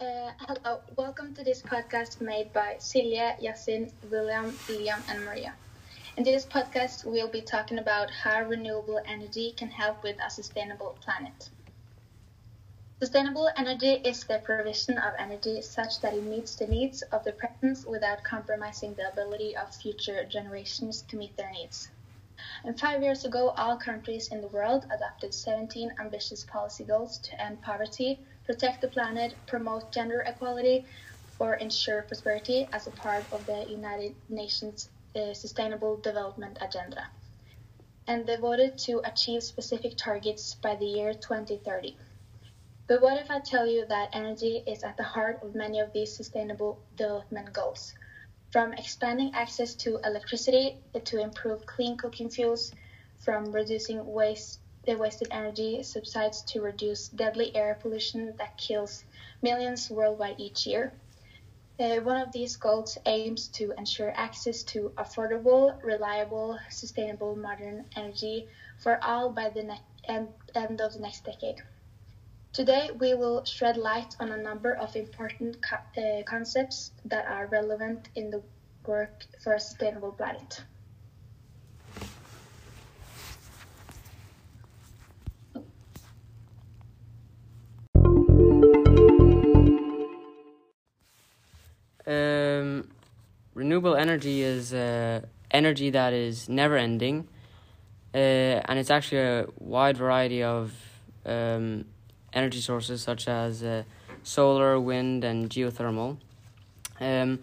Uh, hello, welcome to this podcast made by Celia, Yasin, William, Liam, and Maria. In this podcast, we'll be talking about how renewable energy can help with a sustainable planet. Sustainable energy is the provision of energy such that it meets the needs of the present without compromising the ability of future generations to meet their needs. And five years ago, all countries in the world adopted 17 ambitious policy goals to end poverty, protect the planet, promote gender equality, or ensure prosperity as a part of the United Nations uh, Sustainable Development Agenda. And they voted to achieve specific targets by the year 2030. But what if I tell you that energy is at the heart of many of these sustainable development goals? From expanding access to electricity to improve clean cooking fuels, from reducing waste the wasted energy subsides to reduce deadly air pollution that kills millions worldwide each year. Uh, one of these goals aims to ensure access to affordable, reliable, sustainable modern energy for all by the ne- end, end of the next decade. Today, we will shed light on a number of important co- uh, concepts that are relevant in the work for a sustainable planet. Um, renewable energy is uh, energy that is never ending, uh, and it's actually a wide variety of um, energy sources such as uh, solar, wind, and geothermal. Um,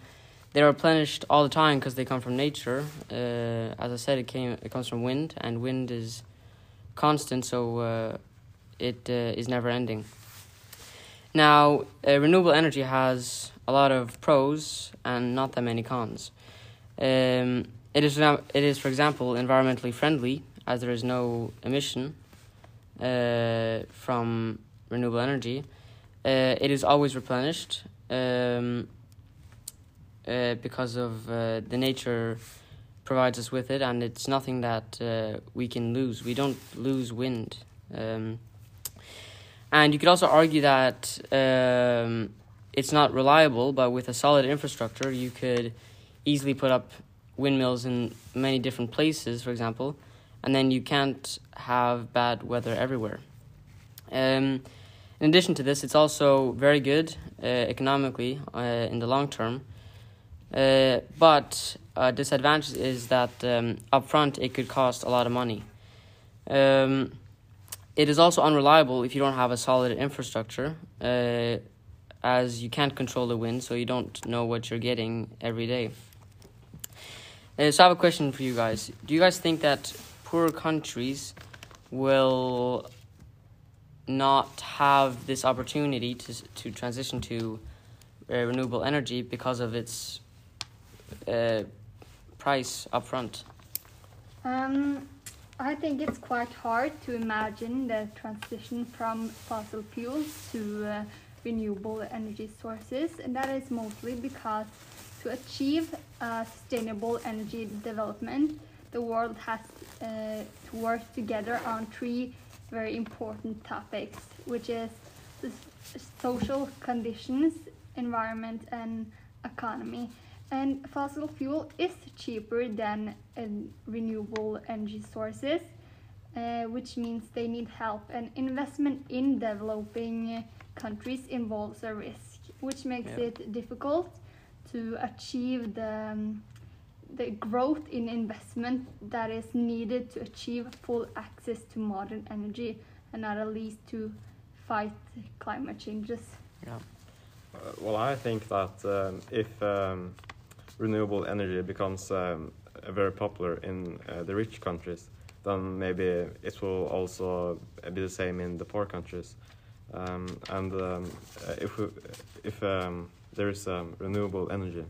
they're replenished all the time because they come from nature. Uh, as I said, it came it comes from wind, and wind is constant, so uh, it uh, is never ending. Now, uh, renewable energy has a lot of pros and not that many cons. Um, it is it is, for example, environmentally friendly as there is no emission uh, from renewable energy. Uh, it is always replenished um, uh, because of uh, the nature provides us with it, and it's nothing that uh, we can lose. We don't lose wind. Um, and you could also argue that um, it's not reliable, but with a solid infrastructure, you could easily put up windmills in many different places, for example, and then you can't have bad weather everywhere. Um, in addition to this, it's also very good uh, economically uh, in the long term. Uh, but a disadvantage is that um, upfront it could cost a lot of money. Um, it is also unreliable if you don't have a solid infrastructure, uh, as you can't control the wind, so you don't know what you're getting every day. Uh, so I have a question for you guys. Do you guys think that poor countries will not have this opportunity to to transition to uh, renewable energy because of its uh, price upfront? Um, I think it's quite hard to imagine the transition from fossil fuels to uh, renewable energy sources, and that is mostly because to achieve uh, sustainable energy development, the world has uh, to work together on three very important topics, which is the social conditions, environment, and economy. And fossil fuel is cheaper than uh, renewable energy sources, uh, which means they need help. And investment in developing countries involves a risk, which makes Yeah. it difficult to achieve the um, the growth in investment that is needed to achieve full access to modern energy and not at least to fight climate changes. Yeah. Uh, well, I think that um, if um, renewable energy becomes um, very popular in uh, the rich countries, then maybe it will also be the same in the poor countries. Um, and um, if we, if um, there is renewable energy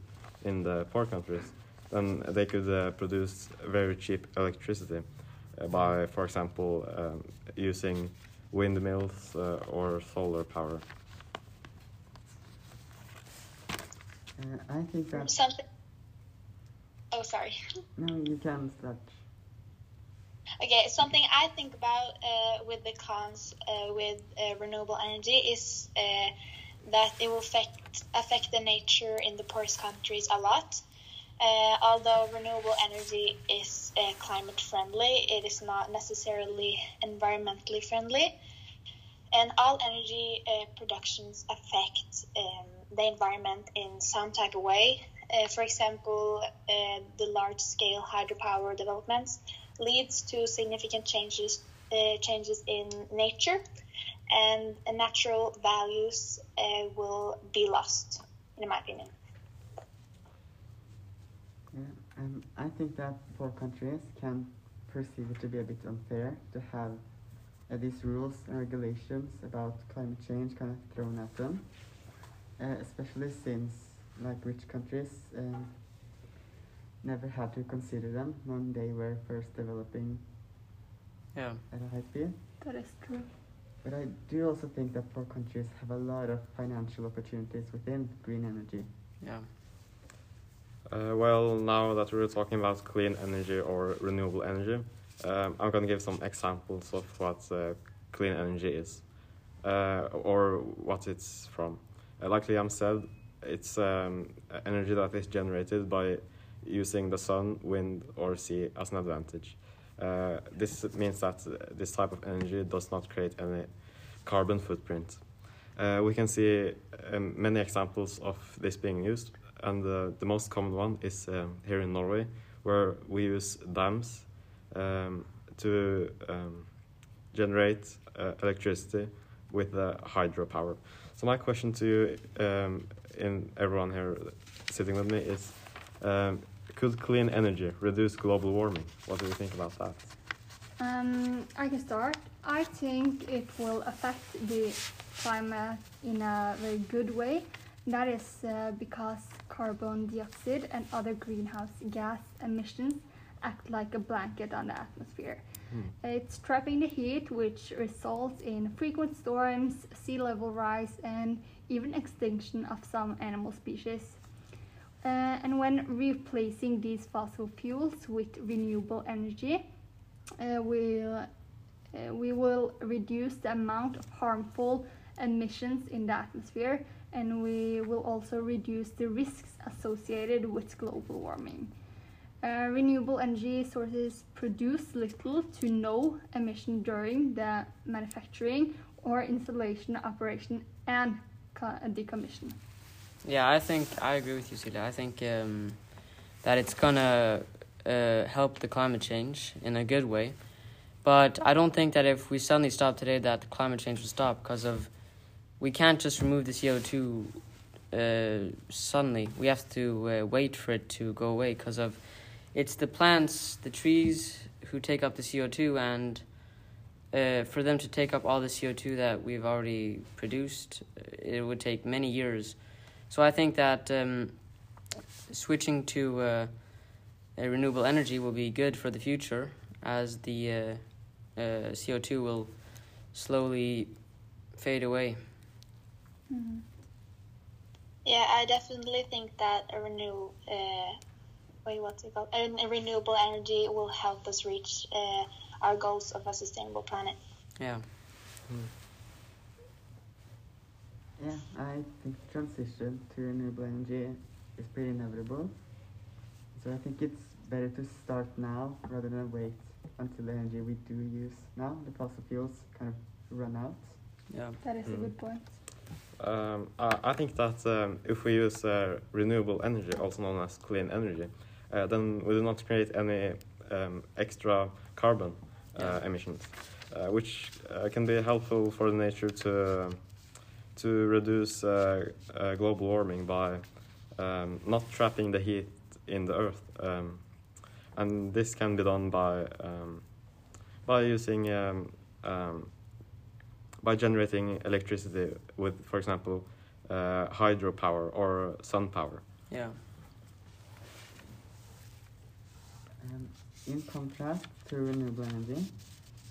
in the poor countries, then they could uh, produce very cheap electricity uh, by, for example, um, using windmills uh, or solar power. Uh, I think that Something. Oh, sorry. no, you can start. Okay, something I think about uh, with the cons uh, with uh, renewable energy is uh, that it will affect affect the nature in the poorest countries a lot. Uh, although renewable energy is uh, climate friendly, it is not necessarily environmentally friendly. And all energy uh, productions affect um, the environment in some type of way. Uh, for example, uh, the large scale hydropower developments leads to significant changes uh, changes in nature, and natural values will be lost, in my opinion. Yeah, um, I think that poor countries can perceive it to be a bit unfair to have uh, these rules and regulations about climate change kind of thrown at them, uh, especially since like rich countries um, never had to consider them when they were first developing yeah. at a high speed. That is true. But I do also think that poor countries have a lot of financial opportunities within green energy. Yeah. Uh, well, now that we're talking about clean energy or renewable energy, um, I'm going to give some examples of what uh, clean energy is uh, or what it's from. Uh, like Liam said, it's um, energy that is generated by using the sun, wind, or sea as an advantage. Uh, this means that this type of energy does not create any carbon footprint. Uh, we can see um, many examples of this being used, and uh, the most common one is um, here in Norway, where we use dams um, to um, generate uh, electricity with hydropower. So my question to you, um, in everyone here sitting with me, is um, could clean energy reduce global warming? What do you think about that? Um, I can start. I think it will affect the climate in a very good way. That is uh, because carbon dioxide and other greenhouse gas emissions act like a blanket on the atmosphere. Mm. It's trapping the heat, which results in frequent storms, sea level rise, and even extinction of some animal species. Uh, and when replacing these fossil fuels with renewable energy, uh, we'll, uh, we will reduce the amount of harmful emissions in the atmosphere and we will also reduce the risks associated with global warming. Uh, renewable energy sources produce little to no emission during the manufacturing or installation, operation, and decommission. Yeah, I think I agree with you, Celia. I think um, that it's gonna uh, help the climate change in a good way, but I don't think that if we suddenly stop today, that climate change will stop because of we can't just remove the CO two uh, suddenly. We have to uh, wait for it to go away because of it's the plants, the trees who take up the CO two and. Uh, for them to take up all the CO2 that we've already produced, it would take many years so I think that um, switching to uh, renewable energy will be good for the future as the uh, uh, CO2 will slowly fade away. Mm-hmm. Yeah, I definitely think that a renew uh, wait, what's it called? A, a, renewable energy will help us reach uh, our goals of a sustainable planet. Yeah. Mm. Yeah, I think transition to renewable energy is pretty inevitable. So I think it's better to start now rather than wait until the energy we do use now, the fossil fuels, kind of run out. Yeah, that is mm. a good point. Um, I think that um, if we use uh, renewable energy, also known as clean energy, uh, then we do not create any um, extra carbon uh, emissions, uh, which uh, can be helpful for the nature to to reduce uh, uh, global warming by um, not trapping the heat in the earth. Um, and this can be done by um, by using um, um, by generating electricity with, for example, uh, hydropower or sun power. Yeah. Um, in contrast to renewable energy,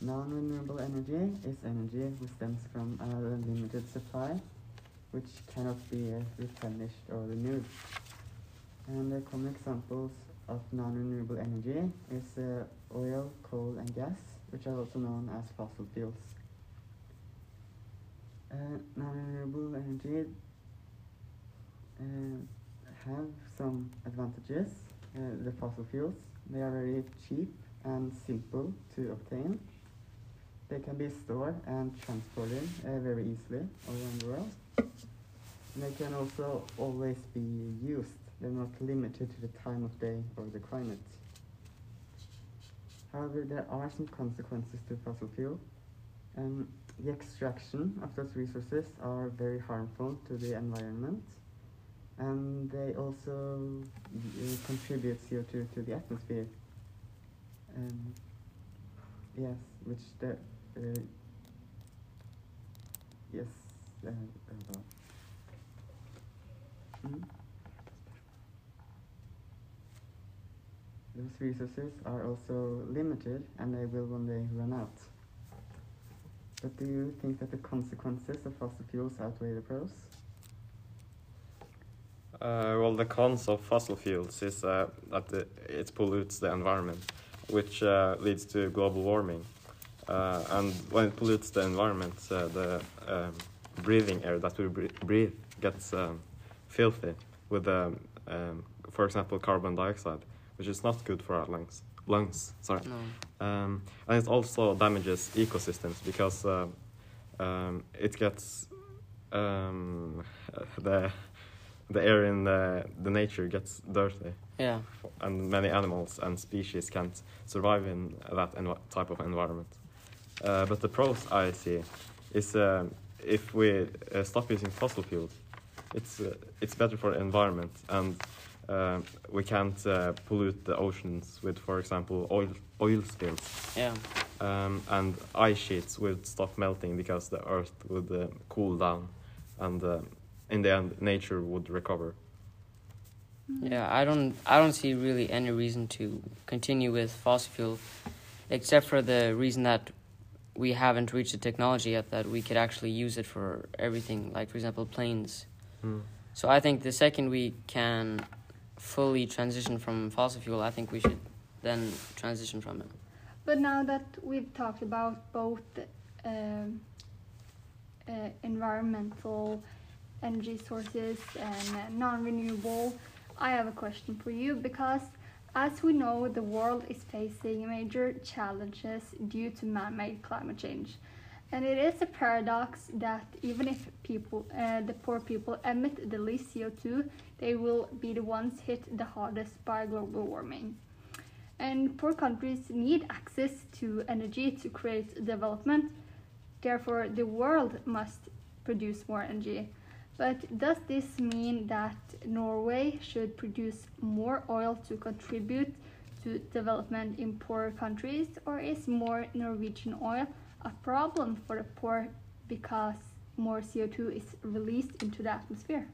Non-renewable energy is energy which stems from a limited supply, which cannot be replenished or renewed. And the common examples of non-renewable energy is uh, oil, coal, and gas, which are also known as fossil fuels. Uh, non-renewable energy uh, have some advantages. Uh, the fossil fuels, they are very cheap and simple to obtain. They can be stored and transported uh, very easily all around the world. And they can also always be used. They're not limited to the time of day or the climate. However, there are some consequences to fossil fuel. Um, the extraction of those resources are very harmful to the environment and they also uh, contribute CO2 to the atmosphere. Um, yes, which the uh, yes. Uh, mm. Those resources are also limited, and they will one day run out. Do you think that the consequences of fossil fuels outweigh the pros? Uh, well, the cons of fossil fuels is uh, that it pollutes the environment, which uh, leads to global warming. Uh, and when it pollutes the environment, uh, the um, breathing air that we breathe gets um, filthy with, um, um, for example, carbon dioxide, which is not good for our lungs. Lungs, sorry. No. Um, and it also damages ecosystems because uh, um, it gets um, the the air in the, the nature gets dirty Yeah. and many animals and species can't survive in that env- type of environment. Uh, but the pros I see is um, if we uh, stop using fossil fuels, it's uh, it's better for the environment and um we can't uh, pollute the oceans with, for example, oil oil spills. Yeah. Um, and ice sheets would stop melting because the earth would uh, cool down, and uh, in the end, nature would recover. Yeah, I don't I don't see really any reason to continue with fossil fuel except for the reason that we haven't reached the technology yet that we could actually use it for everything, like for example planes. Hmm. So I think the second we can fully transition from fossil fuel, I think we should then transition from it. But now that we've talked about both um, uh, environmental energy sources and uh, non-renewable, I have a question for you because as we know, the world is facing major challenges due to man-made climate change. And it is a paradox that even if people, uh, the poor people emit the least CO2, they will be the ones hit the hardest by global warming. And poor countries need access to energy to create development. Therefore, the world must produce more energy. But does this mean that Norway should produce more oil to contribute to development in poorer countries, or is more Norwegian oil a problem for the poor because more CO2 is released into the atmosphere?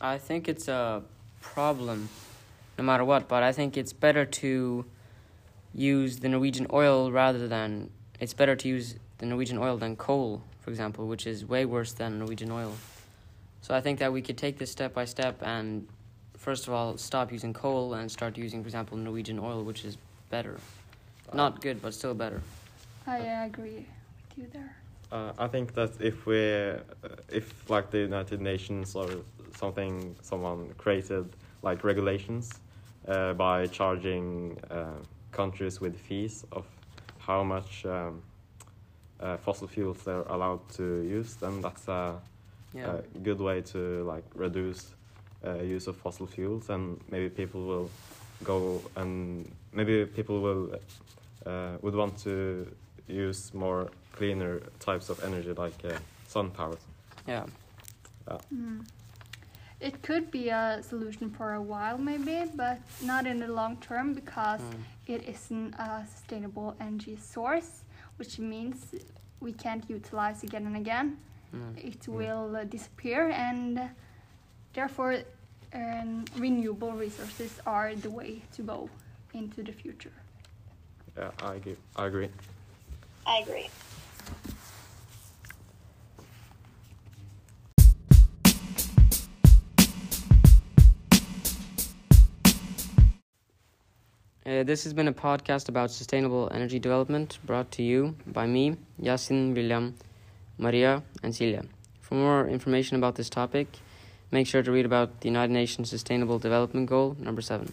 I think it's a problem no matter what, but I think it's better to use the Norwegian oil rather than it's better to use the Norwegian oil than coal, for example, which is way worse than Norwegian oil. So I think that we could take this step by step and first of all stop using coal and start using, for example, Norwegian oil, which is better. Not good, but still better. I agree with you there. Uh, I think that if we, uh, if like the United Nations or something, someone created like regulations uh, by charging uh, countries with fees of how much um, uh, fossil fuels they're allowed to use, then that's a, Yeah. a good way to like reduce uh, use of fossil fuels, and maybe people will go and maybe people will uh, would want to use more cleaner types of energy like uh, sun power. Yeah. Mm. It could be a solution for a while, maybe, but not in the long term because Mm. it isn't a sustainable energy source, which means we can't utilize again and again. Mm. It will uh, disappear, and therefore, um, renewable resources are the way to go into the future. Yeah, I agree. I agree. I agree. Uh, this has been a podcast about sustainable energy development brought to you by me, Yasin, William, Maria, and Celia For more information about this topic, make sure to read about the United Nations Sustainable Development Goal number 7.